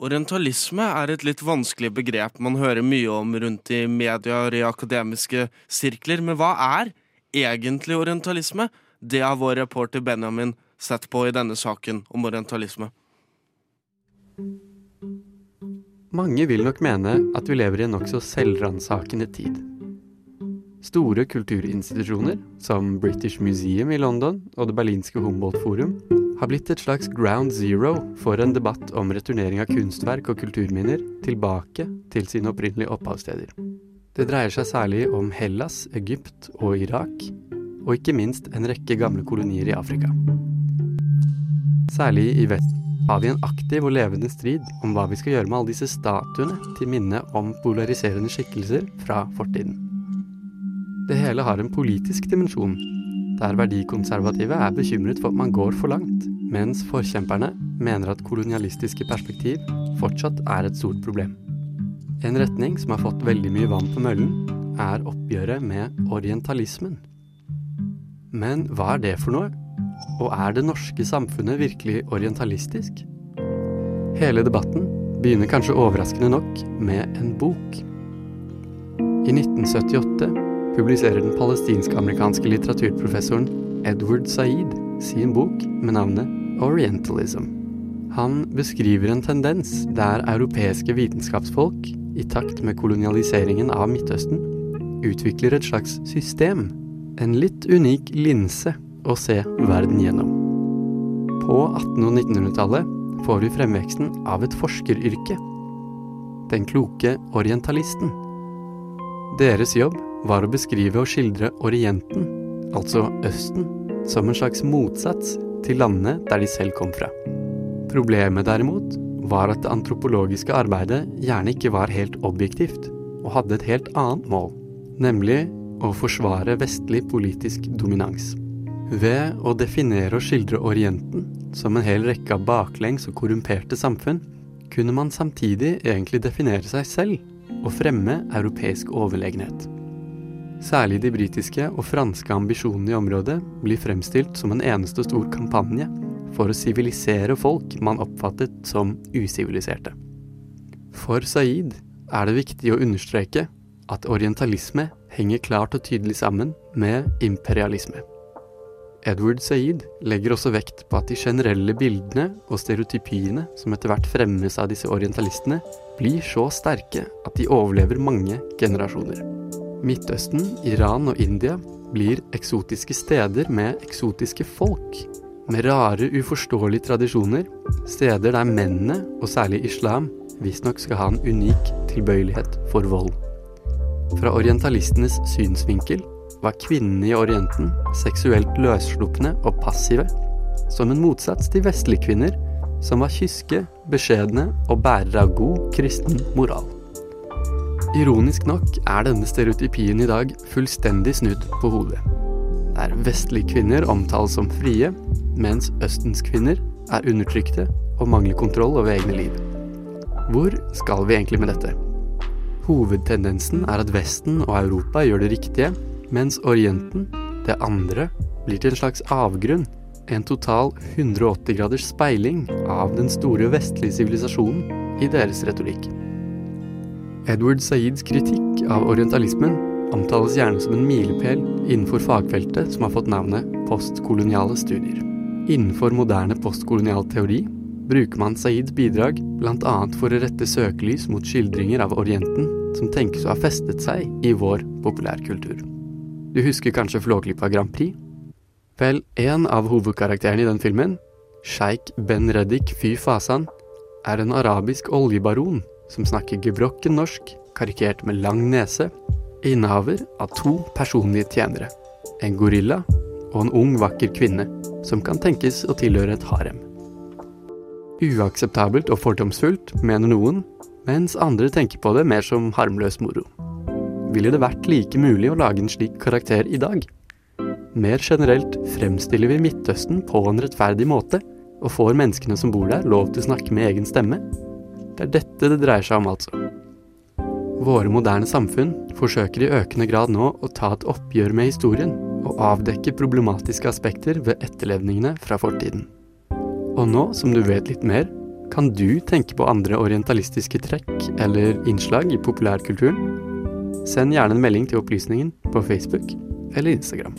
Orientalisme er et litt vanskelig begrep man hører mye om rundt i media og i akademiske sirkler, men hva er egentlig orientalisme? Det har vår reporter Benjamin sett på i denne saken om orientalisme. Mange vil nok mene at vi lever i en nokså selvransakende tid. Store kulturinstitusjoner, som British Museum i London og det berlinske Humboldt Forum, har blitt et slags ground zero for en debatt om returnering av kunstverk og kulturminner tilbake til sine opprinnelige opphavssteder. Det dreier seg særlig om Hellas, Egypt og Irak, og ikke minst en rekke gamle kolonier i Afrika. Særlig i vest har vi en aktiv og levende strid om hva vi skal gjøre med alle disse statuene til minne om polariserende skikkelser fra fortiden. Det hele har en politisk dimensjon der verdikonservative er bekymret for at man går for langt, mens forkjemperne mener at kolonialistiske perspektiv fortsatt er et stort problem. En retning som har fått veldig mye vann på møllen, er oppgjøret med orientalismen. Men hva er det for noe? Og er det norske samfunnet virkelig orientalistisk? Hele debatten begynner kanskje overraskende nok med en bok. I 1978 publiserer den palestinsk-amerikanske litteraturprofessoren Edward Saeed sin bok med navnet Orientalism. Han beskriver en tendens der europeiske vitenskapsfolk, i takt med kolonialiseringen av Midtøsten, utvikler et slags system, en litt unik linse å se verden gjennom. På 1800- og 1900-tallet får vi fremveksten av et forskeryrke. Den kloke orientalisten. Deres jobb var å beskrive og skildre Orienten, altså Østen, som en slags motsats til landene der de selv kom fra. Problemet derimot var at det antropologiske arbeidet gjerne ikke var helt objektivt, og hadde et helt annet mål, nemlig å forsvare vestlig politisk dominans. Ved å definere og skildre Orienten som en hel rekke av baklengs og korrumperte samfunn, kunne man samtidig egentlig definere seg selv og fremme europeisk overlegenhet. Særlig de britiske og franske ambisjonene i området blir fremstilt som en eneste stor kampanje for å sivilisere folk man oppfattet som usiviliserte. For Saeed er det viktig å understreke at orientalisme henger klart og tydelig sammen med imperialisme. Edward Saeed legger også vekt på at de generelle bildene og stereotypiene som etter hvert fremmes av disse orientalistene, blir så sterke at de overlever mange generasjoner. Midtøsten, Iran og India blir eksotiske steder med eksotiske folk. Med rare, uforståelige tradisjoner. Steder der mennene, og særlig islam, visstnok skal ha en unik tilbøyelighet for vold. Fra orientalistenes synsvinkel var kvinnene i Orienten seksuelt løsslupne og passive, som en motsats til vestlige kvinner, som var kyske, beskjedne og bærere av god kristen moral. Ironisk nok er denne stereotypien i dag fullstendig snudd på hodet. Der vestlige kvinner omtales som frie, mens Østens kvinner er undertrykte og mangler kontroll over egne liv. Hvor skal vi egentlig med dette? Hovedtendensen er at Vesten og Europa gjør det riktige, mens Orienten, det andre, blir til en slags avgrunn. En total 180 graders speiling av den store vestlige sivilisasjonen i deres retorikk. Edward Saids kritikk av orientalismen omtales gjerne som en milepæl innenfor fagfeltet som har fått navnet postkoloniale studier. Innenfor moderne postkolonial teori bruker man Saids bidrag bl.a. for å rette søkelys mot skildringer av Orienten som tenkes å ha festet seg i vår populærkultur. Du husker kanskje Flåklypa Grand Prix? Vel, en av hovedkarakterene i den filmen, sjeik Ben Reddik Fy Fasan, er en arabisk oljebaron som snakker gebrokken norsk, karikert med lang nese, innehaver av to personlige tjenere. En gorilla og en ung, vakker kvinne, som kan tenkes å tilhøre et harem. Uakseptabelt og fordomsfullt, mener noen, mens andre tenker på det mer som harmløs moro. Ville det vært like mulig å lage en slik karakter i dag? Mer generelt fremstiller vi Midtøsten på en rettferdig måte, og får menneskene som bor der lov til å snakke med egen stemme, det er dette det dreier seg om, altså. Våre moderne samfunn forsøker i økende grad nå å ta et oppgjør med historien og avdekke problematiske aspekter ved etterlevningene fra fortiden. Og nå som du vet litt mer, Kan du tenke på andre orientalistiske trekk eller innslag i populærkulturen? Send gjerne en melding til Opplysningen på Facebook eller Instagram.